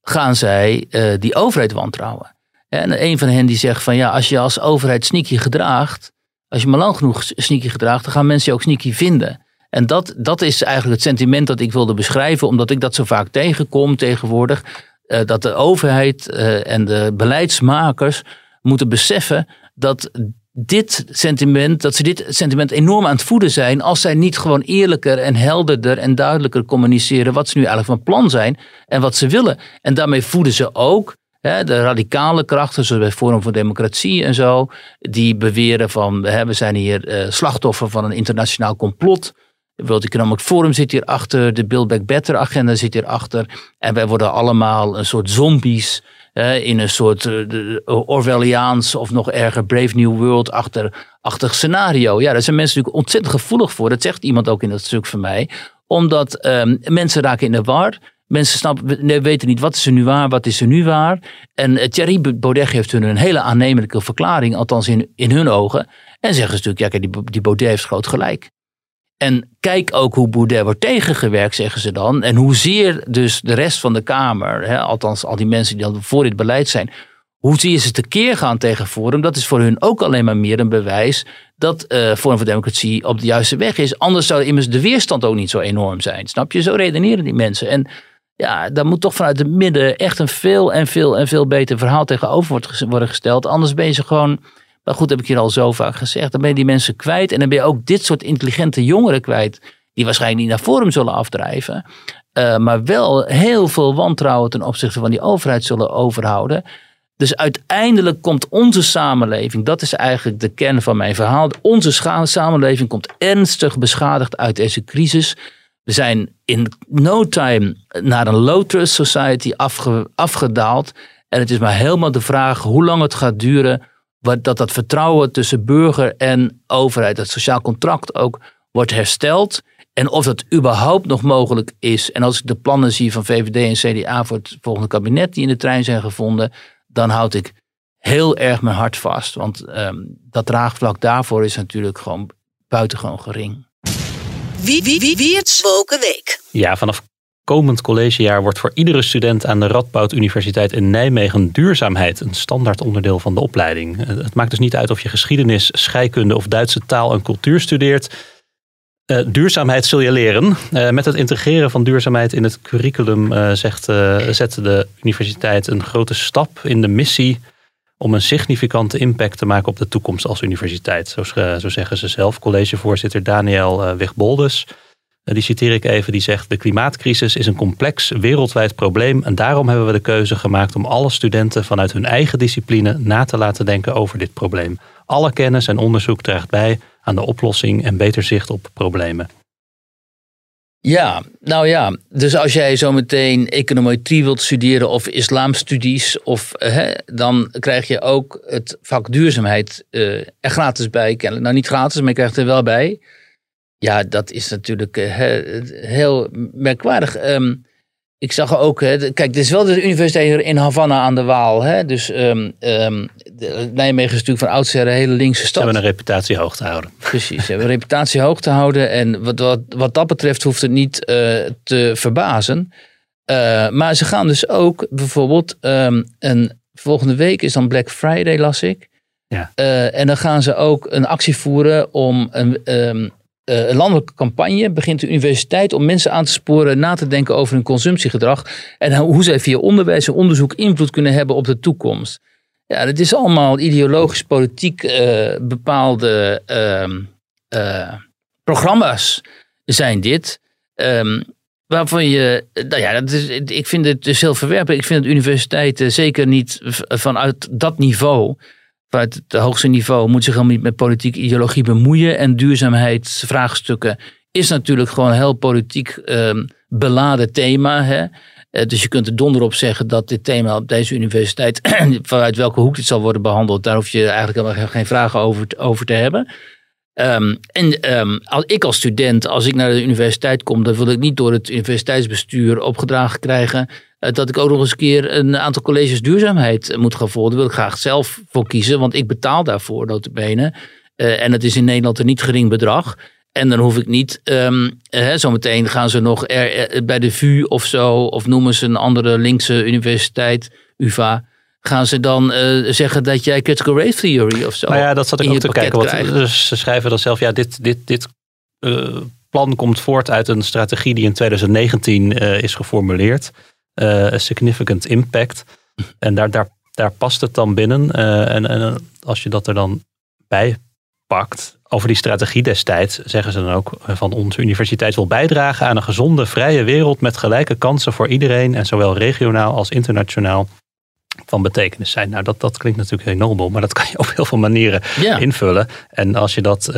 gaan zij eh, die overheid wantrouwen. En een van hen die zegt van ja, als je als overheid sneaky gedraagt, als je maar lang genoeg sneaky gedraagt, dan gaan mensen je ook sneaky vinden. En dat, dat is eigenlijk het sentiment dat ik wilde beschrijven, omdat ik dat zo vaak tegenkom tegenwoordig. eh, dat de overheid eh, en de beleidsmakers moeten beseffen dat dit sentiment, dat ze dit sentiment enorm aan het voeden zijn als zij niet gewoon eerlijker en helderder en duidelijker communiceren wat ze nu eigenlijk van plan zijn en wat ze willen. En daarmee voeden ze ook hè, de radicale krachten, zoals bij Forum voor Democratie en zo, die beweren van hè, we zijn hier eh, slachtoffer van een internationaal complot. Het World Economic Forum zit hierachter, de Build Back Better agenda zit hierachter. En wij worden allemaal een soort zombies in een soort uh, Orwelliaans of nog erger Brave New World-achtig scenario. Ja, daar zijn mensen natuurlijk ontzettend gevoelig voor. Dat zegt iemand ook in dat stuk van mij. Omdat ehm, mensen raken in de war. Mensen snappen, nee, weten niet wat is er nu waar, wat is er nu waar. En uh, Thierry Baudet geeft hun een hele aannemelijke verklaring, althans in, in hun ogen. En zeggen ze natuurlijk, ja, kijk, die, die Baudet heeft groot gelijk. En kijk ook hoe Baudet wordt tegengewerkt, zeggen ze dan. En hoezeer dus de rest van de Kamer, hè, althans al die mensen die dan voor dit beleid zijn, hoe zie je ze tekeer gaan tegen Forum? Dat is voor hun ook alleen maar meer een bewijs dat uh, Forum voor Democratie op de juiste weg is. Anders zou immers de weerstand ook niet zo enorm zijn. Snap je? Zo redeneren die mensen. En ja, daar moet toch vanuit het midden echt een veel en veel en veel beter verhaal tegenover worden gesteld. Anders ben je ze gewoon maar goed, heb ik hier al zo vaak gezegd. Dan ben je die mensen kwijt. En dan ben je ook dit soort intelligente jongeren kwijt. Die waarschijnlijk niet naar Forum zullen afdrijven. Uh, maar wel heel veel wantrouwen ten opzichte van die overheid zullen overhouden. Dus uiteindelijk komt onze samenleving, dat is eigenlijk de kern van mijn verhaal. Onze samenleving komt ernstig beschadigd uit deze crisis. We zijn in no time naar een low trust society afge, afgedaald. En het is maar helemaal de vraag hoe lang het gaat duren dat dat vertrouwen tussen burger en overheid, dat sociaal contract ook, wordt hersteld. En of dat überhaupt nog mogelijk is. En als ik de plannen zie van VVD en CDA voor het volgende kabinet die in de trein zijn gevonden, dan houd ik heel erg mijn hart vast. Want um, dat draagvlak daarvoor is natuurlijk gewoon buitengewoon gering. Wie, wie, wie, wie het Woken Week. Ja, vanaf komend collegejaar wordt voor iedere student aan de Radboud Universiteit in Nijmegen duurzaamheid een standaard onderdeel van de opleiding. Het maakt dus niet uit of je geschiedenis, scheikunde of Duitse taal en cultuur studeert. Uh, duurzaamheid zul je leren. Uh, met het integreren van duurzaamheid in het curriculum uh, zegt, zet de universiteit een grote stap in de missie om een significante impact te maken op de toekomst als universiteit. Zo, zo zeggen ze zelf. Collegevoorzitter Daniel Wegboldes eh, die citeer ik even, die zegt: De klimaatcrisis is een complex wereldwijd probleem. En daarom hebben we de keuze gemaakt om alle studenten vanuit hun eigen discipline na te laten denken over dit probleem. Alle kennis en onderzoek draagt bij aan de oplossing en beter zicht op problemen. Ja, nou ja, dus als jij zometeen econometrie wilt studeren of islamstudies, of, hè, dan krijg je ook het vak duurzaamheid uh, er gratis bij. Nou, niet gratis, maar je krijgt er wel bij. Ja, dat is natuurlijk uh, heel merkwaardig. Um, ik zag ook, kijk, dit is wel de universiteit in Havana aan de Waal. Hè, dus um, um, Nijmegen is natuurlijk van oudsher een hele linkse stad. Ze hebben een reputatie hoog te houden. Precies, ze hebben een reputatie hoog te houden. En wat, wat, wat dat betreft hoeft het niet uh, te verbazen. Uh, maar ze gaan dus ook bijvoorbeeld, een, volgende week is dan Black Friday, las ik. Ja. Uh, en dan gaan ze ook een actie voeren om een, uh, een landelijke campagne begint de universiteit om mensen aan te sporen na te denken over hun consumptiegedrag en hoe zij via onderwijs en onderzoek invloed kunnen hebben op de toekomst. Ja, het is allemaal ideologisch, politiek uh, bepaalde uh, programma's zijn dit. Um, waarvan je, nou ja, dat is, ik vind het dus heel verwerpelijk. Ik vind dat universiteiten zeker niet vanuit dat niveau vanuit het hoogste niveau moet zich helemaal niet met politieke ideologie bemoeien. En duurzaamheidsvraagstukken is natuurlijk gewoon een heel politiek um, beladen thema. Hè? Uh, dus je kunt er donder op zeggen dat dit thema op deze universiteit, [CLEARS THROAT] vanuit welke hoek dit zal worden behandeld, daar hoef je eigenlijk helemaal geen vragen over, over te hebben. Um, en um, als ik als student, als ik naar de universiteit kom, dan wil ik niet door het universiteitsbestuur opgedragen krijgen eh, dat ik ook nog eens een keer een aantal colleges duurzaamheid moet gaan volgen. Daar wil ik graag zelf voor kiezen, want ik betaal daarvoor notabene. Uh, en het is in Nederland een niet gering bedrag. En dan hoef ik niet, uh, zometeen gaan ze nog bij de VU of zo, of noemen ze een andere linkse universiteit, UvA gaan ze dan uh, zeggen dat jij critical race theory of zo. Nou ja, dat zat ik ook te kijken. Wat, dus ze schrijven dan zelf, ja, dit, dit, dit uh, plan komt voort uit een strategie die in 2019 uh, is geformuleerd. Significant impact. En daar, daar, daar past het dan binnen. En, en als je dat er dan bij pakt, over die strategie destijds, zeggen ze dan ook van onze universiteit wil bijdragen aan een gezonde, vrije wereld met gelijke kansen voor iedereen en zowel regionaal als internationaal van betekenis zijn. Nou, dat, dat klinkt natuurlijk heel nobel, maar dat kan je op heel veel manieren invullen. En als je dat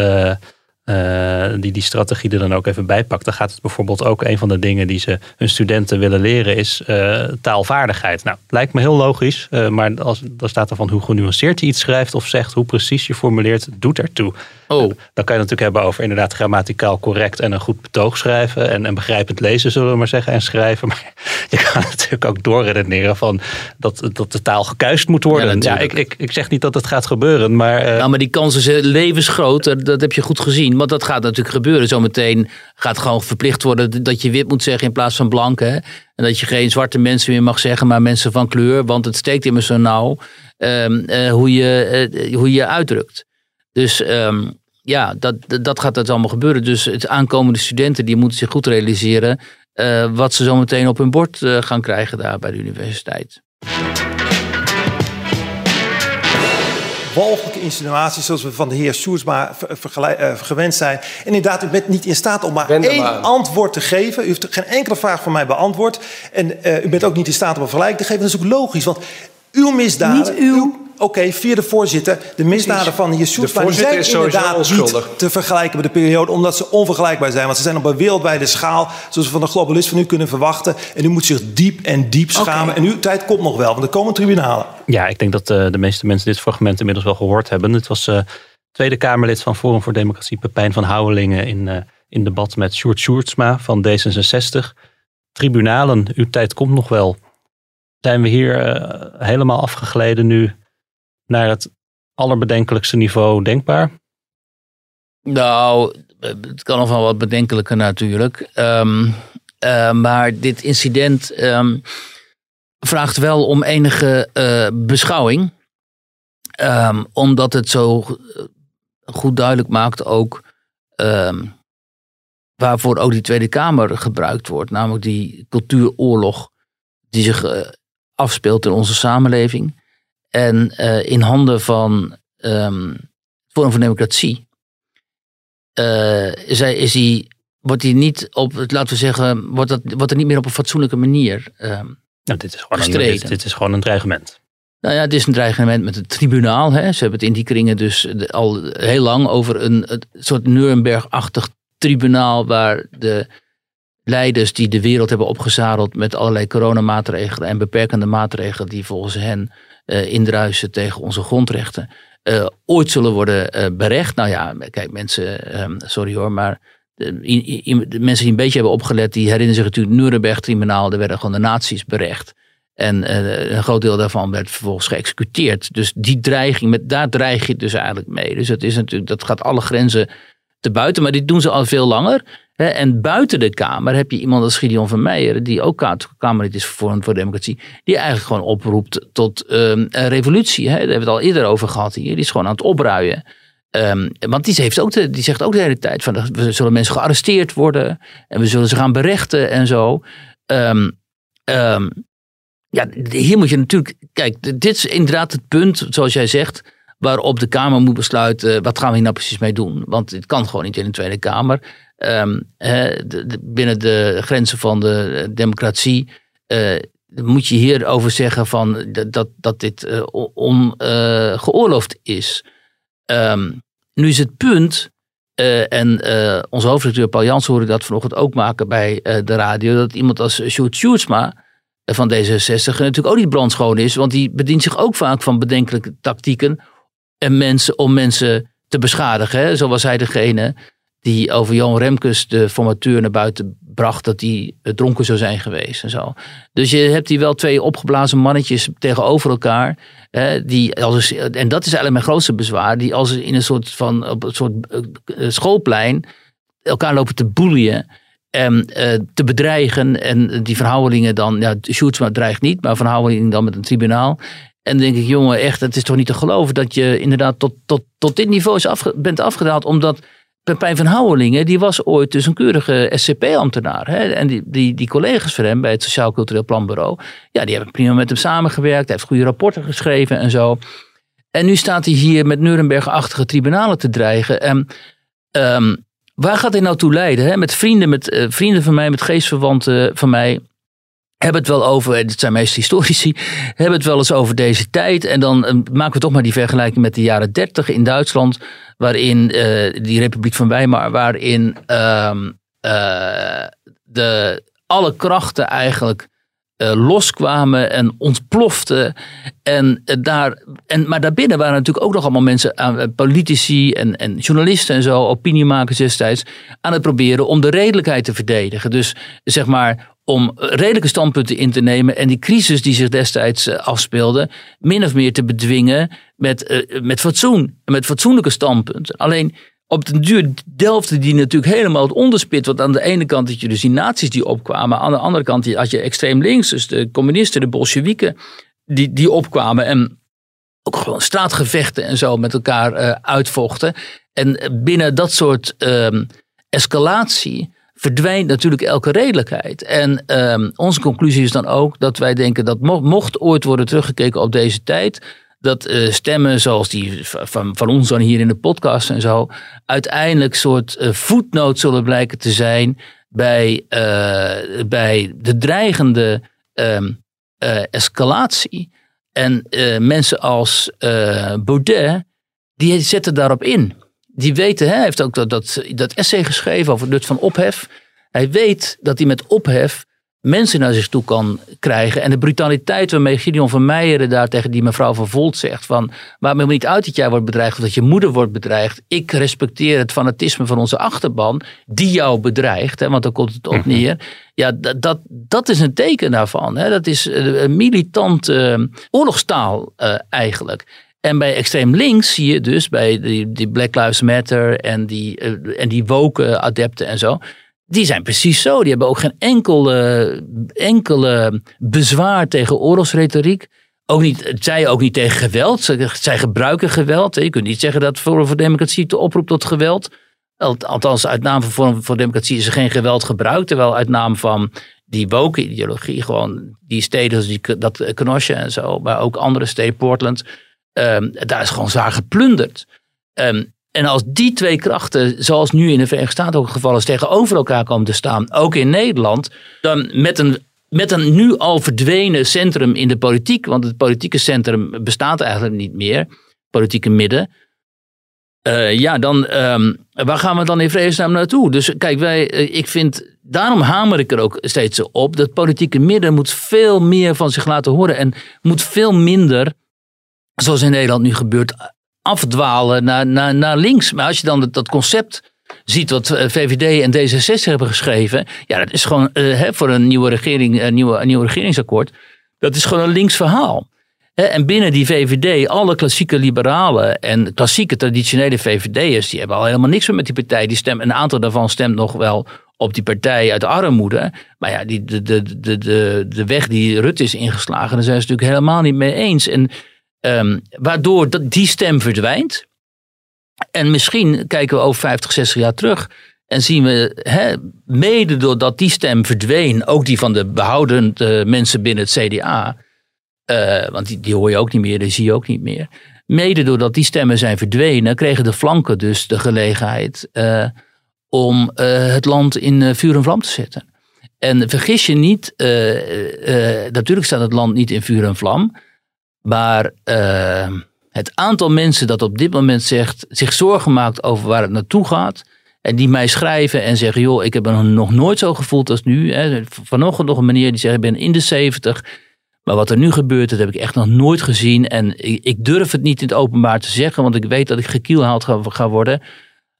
uh, eh, die die strategie er dan ook even bij pakt. Dan gaat het bijvoorbeeld ook een van de dingen die ze hun studenten willen leren is uh, taalvaardigheid. Nou, lijkt me heel logisch, uh, maar als, dan staat er van hoe genuanceerd je iets schrijft of zegt, hoe precies je formuleert, doet ertoe. Oh. Dan kan je het natuurlijk hebben over inderdaad grammaticaal correct en een goed betoog schrijven en, en begrijpend lezen, zullen we maar zeggen, en schrijven. [LAUGHS] Maar je kan natuurlijk ook doorredeneren van dat, dat de taal gekuist moet worden. Ja, ja ik, ik, ik zeg niet dat het gaat gebeuren, maar... nou, maar die kans is levensgroot, dat heb je goed gezien. Want dat gaat natuurlijk gebeuren. Zometeen gaat gewoon verplicht worden dat je wit moet zeggen in plaats van blank. En dat je geen zwarte mensen meer mag zeggen, maar mensen van kleur. Want het steekt immers zo nauw um, uh, hoe, je, uh, hoe je uitdrukt. Dus um, ja, dat, dat gaat dat allemaal gebeuren. Dus het aankomende studenten die moeten zich goed realiseren uh, wat ze zometeen op hun bord gaan krijgen daar bij de universiteit. Walgelijke insinuaties zoals we van de heer Soersma uh, gewend zijn. En inderdaad, u bent niet in staat om maar één maar antwoord te geven. U heeft geen enkele vraag van mij beantwoord. En uh, u bent ook niet in staat om een vergelijking te geven. Dat is ook logisch, want uw misdaden... Niet uw... uw Oké, okay, via de voorzitter. De misdaden van de heer Soesma die zijn inderdaad niet te vergelijken met de periode, omdat ze onvergelijkbaar zijn. Want ze zijn op een wereldwijde schaal, zoals we van de globalist van u kunnen verwachten. En u moet zich diep en diep schamen. Okay. En uw tijd komt nog wel, want er komen tribunalen. Ja, ik denk dat uh, de meeste mensen dit fragment inmiddels wel gehoord hebben. Het was uh, Tweede Kamerlid van Forum voor Democratie, Pepijn van Houwelingen, in, uh, in debat met Sjoerd Sjoerdsma van D66. Tribunalen, uw tijd komt nog wel. Zijn we hier helemaal afgegleden nu naar het allerbedenkelijkste niveau denkbaar? Nou, het kan nog wel wat bedenkelijker natuurlijk. Um, uh, maar dit incident um, vraagt wel om enige uh, beschouwing. Um, omdat het zo goed duidelijk maakt ook waarvoor ook die Tweede Kamer gebruikt wordt. Namelijk die cultuuroorlog die zich uh, afspeelt in onze samenleving. En uh, in handen van um, het Forum voor Democratie uh, is, hij, is hij, wordt hij niet op, laten we zeggen, wordt, dat, wordt er niet meer op een fatsoenlijke manier um, nou, dit, is gewoon een, dit, dit, is gewoon een dreigement. Nou ja, het is een dreigement met het tribunaal. Hè. Ze hebben het in die kringen dus al heel lang over een, een soort Nuremberg-achtig tribunaal waar de leiders die de wereld hebben opgezadeld met allerlei coronamaatregelen en beperkende maatregelen die volgens hen uh, indruisen tegen onze grondrechten, uh, ooit zullen worden uh, berecht. Nou ja, kijk mensen, um, sorry hoor, maar de, mensen die een beetje hebben opgelet, die herinneren zich natuurlijk Nuremberg-tribunaal, er werden gewoon de naties berecht. En een groot deel daarvan werd vervolgens geëxecuteerd. Dus die dreiging, met, daar dreig je dus eigenlijk mee. Dus het is natuurlijk, dat gaat alle grenzen te buiten. Maar dit doen ze al veel langer. En buiten de Kamer heb je iemand als Gideon van Meijer, die ook Kamerlid is voor, voor Democratie, die eigenlijk gewoon oproept tot um, een revolutie. Daar hebben we het al eerder over gehad hier. Die is gewoon aan het opruien. Um, want die, heeft ook de, die zegt ook de hele tijd van we zullen mensen gearresteerd worden en we zullen ze gaan berechten en zo. Um, ja, hier moet je natuurlijk, kijk, dit is inderdaad het punt, zoals jij zegt, waarop de Kamer moet besluiten wat gaan we hier nou precies mee doen. Want het kan gewoon niet in de Tweede Kamer. De, binnen de grenzen van de democratie uh, moet je hierover zeggen van dat, dat dit uh, ongeoorloofd uh, is. Um, nu is het punt, en onze hoofdredacteur Paul Jans hoorde dat vanochtend ook maken bij de radio, dat iemand als Sjoerd Sjoerdsma van D66 natuurlijk ook niet brandschoon is, want die bedient zich ook vaak van bedenkelijke tactieken en mensen, om mensen te beschadigen. Hè? Zo was hij degene die over Johan Remkes, de formateur, naar buiten bracht dat hij dronken zou zijn geweest en zo. Dus je hebt hier wel twee opgeblazen mannetjes tegenover elkaar. Hè, die als, en dat is eigenlijk mijn grootste bezwaar. Die als in een soort van op een soort schoolplein elkaar lopen te boeien. En uh, te bedreigen. En die verhoudingen dan, ja, Sjoerdsma dreigt niet, maar verhoudingen dan met een tribunaal. En denk ik, jongen, echt, het is toch niet te geloven dat je inderdaad tot, tot, tot dit niveau is afge, bent afgedaald. Omdat Pepijn van Houwelingen, die was ooit dus een keurige SCP-ambtenaar. En die, die, die collega's van hem bij het Sociaal Cultureel Planbureau, ja, die hebben prima met hem samengewerkt. Hij heeft goede rapporten geschreven en zo. En nu staat hij hier met Nuremberg-achtige tribunalen te dreigen. En um, waar gaat hij nou toe leiden? Hè? Met vrienden, met uh, vrienden van mij, met geestverwanten van mij, hebben het wel over, dit zijn meest historici, hebben het wel eens over deze tijd. En dan eh, maken we toch maar die vergelijking met de jaren dertig in Duitsland, waarin uh, die Republiek van Weimar, waarin uh, de, alle krachten eigenlijk loskwamen en ontploften. En, daar, en, maar daarbinnen waren natuurlijk ook nog allemaal mensen, politici en, en journalisten en zo, opiniemakers destijds, aan het proberen om de redelijkheid te verdedigen. Dus zeg maar om redelijke standpunten in te nemen en die crisis die zich destijds eh, afspeelde, min of meer te bedwingen met, uh, met fatsoen, met fatsoenlijke standpunten. Alleen op den duur delfde die natuurlijk helemaal het onderspit. Want aan de ene kant had je dus die nazi's die opkwamen. Aan de andere kant had je extreem links, dus de communisten, de bolsjewieken, die, die opkwamen. En ook gewoon straatgevechten en zo met elkaar uh, uitvochten. En binnen dat soort uh, escalatie verdwijnt natuurlijk elke redelijkheid. En um, onze conclusie is dan ook dat wij denken dat mocht ooit worden teruggekeken op deze tijd, dat uh, stemmen zoals die van, van ons dan hier in de podcast en zo, uiteindelijk soort uh, voetnoot zullen blijken te zijn bij, uh, bij de dreigende um, escalatie. En mensen als Baudet, die zetten daarop in die weten, hè, hij heeft ook dat, dat, dat essay geschreven over het nut van ophef. Hij weet dat hij met ophef mensen naar zich toe kan krijgen. En de brutaliteit waarmee Gideon van Meijeren daar tegen die mevrouw van Volt zegt van... maak me niet uit dat jij wordt bedreigd of dat je moeder wordt bedreigd. Ik respecteer het fanatisme van onze achterban die jou bedreigt. Hè, want daar komt het op mhm. neer. Ja, dat, dat, dat is een teken daarvan. Hè. Dat is een militant uh, oorlogstaal uh, eigenlijk. En bij extreem links zie je dus bij die, die Black Lives Matter en die, uh, en die woke adepten en zo. Die zijn precies zo. Die hebben ook geen enkele, enkele bezwaar tegen oorlogsretoriek. Ook niet, zij ook niet tegen geweld. Zij gebruiken geweld. Je kunt niet zeggen dat Forum voor Democratie te oproept tot geweld. Althans, uit naam van Forum voor Democratie is er geen geweld gebruikt. Terwijl uit naam van die woke ideologie gewoon die steden, die, dat Kenosha en zo, maar ook andere steden, Portland Um, daar is gewoon zwaar geplunderd. Um, en als die twee krachten, zoals nu in de Verenigde Staten ook het geval is, tegenover elkaar komen te staan, ook in Nederland, dan met een, met een nu al verdwenen centrum in de politiek, want het politieke centrum bestaat eigenlijk niet meer, politieke midden. Uh, ja, dan, um, waar gaan we dan in vredesnaam naartoe? Dus kijk, wij, uh, ik vind, daarom hamer ik er ook steeds op, dat politieke midden moet veel meer van zich laten horen en moet veel minder zoals in Nederland nu gebeurt, afdwalen naar, naar, naar links. Maar als je dan dat, concept ziet wat eh, VVD en D66 hebben geschreven, ja, dat is gewoon uh, voor een nieuwe regering, een nieuwe, een nieuw regeringsakkoord, dat is gewoon een links verhaal. En binnen die VVD, alle klassieke liberalen en klassieke traditionele VVD'ers, die hebben al helemaal niks meer met die partij. Die stemmen, een aantal daarvan stemt nog wel op die partij uit de armoede. Maar ja, die, de, de, de, de, de weg die Rutte is ingeslagen, daar zijn ze natuurlijk helemaal niet mee eens. En Um, waardoor die stem verdwijnt. En misschien kijken we over 50, 60 jaar terug. En zien we, mede doordat die stem verdween, ook die van de behouden mensen binnen het CDA. Eh, want die, die hoor je ook niet meer, die zie je ook niet meer. Mede doordat die stemmen zijn verdwenen, kregen de flanken dus de gelegenheid uh, om uh, het land in vuur en vlam te zetten. En vergis je niet, natuurlijk staat het land niet in vuur en vlam. Maar uh, het aantal mensen dat op dit moment zegt, zich zorgen maakt over waar het naartoe gaat. En die mij schrijven en zeggen: joh, ik heb me nog nooit zo gevoeld als nu. Hè. Vanochtend nog een meneer die zegt: ik ben in de 70. Maar wat er nu gebeurt, dat heb ik echt nog nooit gezien. En ik, durf het niet in het openbaar te zeggen, want ik weet dat ik gekielhaald ga, ga worden.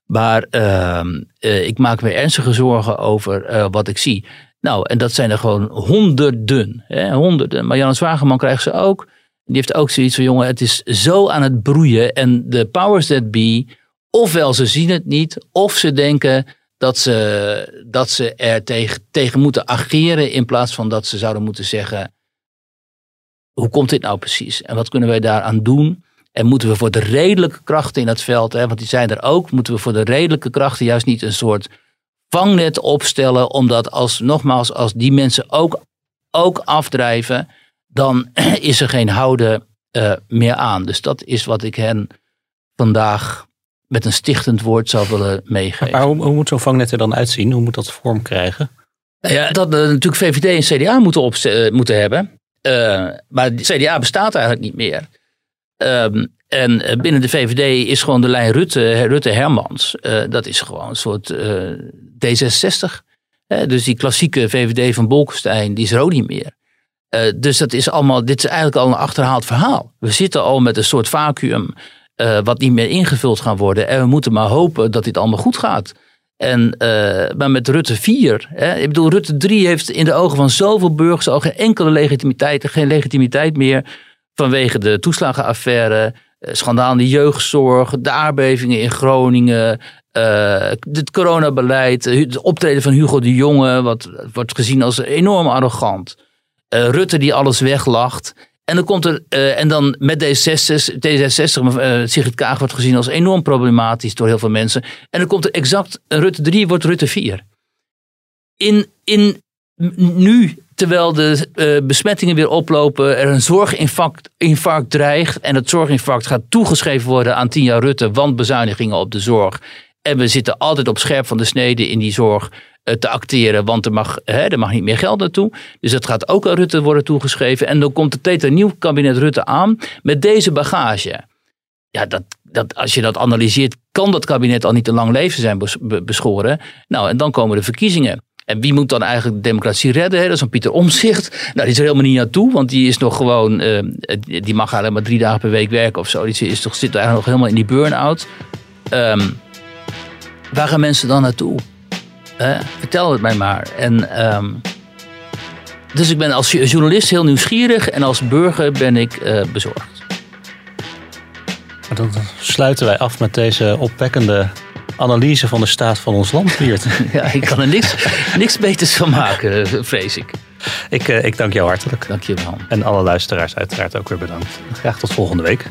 Maar uh, uh, ik maak me ernstige zorgen over uh, wat ik zie. Nou, en dat zijn er gewoon honderden. Hè, honderden. Maar Jan Zwageman krijgt ze ook. Die heeft ook zoiets van, jongen, het is zo aan het broeien. En de powers that be, ofwel ze zien het niet, of ze denken dat ze, dat ze er tegen, tegen moeten ageren. In plaats van dat ze zouden moeten zeggen, hoe komt dit nou precies? En wat kunnen wij daaraan doen? En moeten we voor de redelijke krachten in het veld, hè, want die zijn er ook, moeten we voor de redelijke krachten juist niet een soort vangnet opstellen, omdat als, nogmaals, als die mensen ook, ook afdrijven, dan [CLEARS THROAT] is er geen houden uh, meer aan. Dus dat is wat ik hen vandaag met een stichtend woord zou willen meegeven. Maar hoe, hoe moet zo'n vangnet er dan uitzien? Hoe moet dat vorm krijgen? Nou ja, dat uh, natuurlijk VVD en CDA moeten, op, moeten hebben. maar de CDA bestaat eigenlijk niet meer. Ehm, en binnen de VVD is gewoon de lijn Rutte, Rutte Hermans. dat is gewoon een soort D66. dus die klassieke VVD van Bolkestein, die is er ook niet meer. Uh, dus dat is allemaal, dit is eigenlijk al een achterhaald verhaal. We zitten al met een soort vacuüm uh, wat niet meer ingevuld gaan worden. En we moeten maar hopen dat dit allemaal goed gaat. En, uh, maar met Rutte 4, hè, ik bedoel, Rutte 3 heeft in de ogen van zoveel burgers al geen enkele legitimiteit, geen legitimiteit meer vanwege de toeslagenaffaire, schandaal de jeugdzorg, de aardbevingen in Groningen, uh, het coronabeleid, het optreden van Hugo de Jonge, wat wordt gezien als enorm arrogant. Uh, Rutte die alles weglacht. En dan komt er, uh, en dan met D66, D66 uh, Sigrid Kaag wordt gezien als enorm problematisch door heel veel mensen. En dan komt er exact, Rutte 3 wordt Rutte 4. In, in nu, terwijl de uh, besmettingen weer oplopen, er een zorginfarct infarct dreigt. En het zorginfarct gaat toegeschreven worden aan 10 jaar Rutte, want bezuinigingen op de zorg. En we zitten altijd op scherp van de snede in die zorg. Eh, te acteren, want er mag, hè, er mag niet meer geld naartoe. Dus dat gaat ook aan Rutte worden toegeschreven. En dan komt het een nieuw kabinet Rutte aan met deze bagage. Ja, dat, dat, als je dat analyseert, kan dat kabinet al niet te lang leven zijn beschoren. Nou, en dan komen de verkiezingen. En wie moet dan eigenlijk de democratie redden? Dat is een Pieter Omzicht. Nou, die is er helemaal niet naartoe, want die is nog gewoon, uh, die mag alleen maar drie dagen per week werken of zo. Die is toch, zit eigenlijk nog helemaal in die burn-out. Um, waar gaan mensen dan naartoe? vertel het mij maar. En, um, dus ik ben als journalist heel nieuwsgierig en als burger ben ik uh, bezorgd. Dan sluiten wij af met deze opwekkende analyse van de staat van ons land, [LAUGHS] ja, ik kan er niks, niks beters van maken, vrees ik. Ik, uh, ik dank jou hartelijk. Dank je wel. En alle luisteraars uiteraard ook weer bedankt. Graag tot volgende week.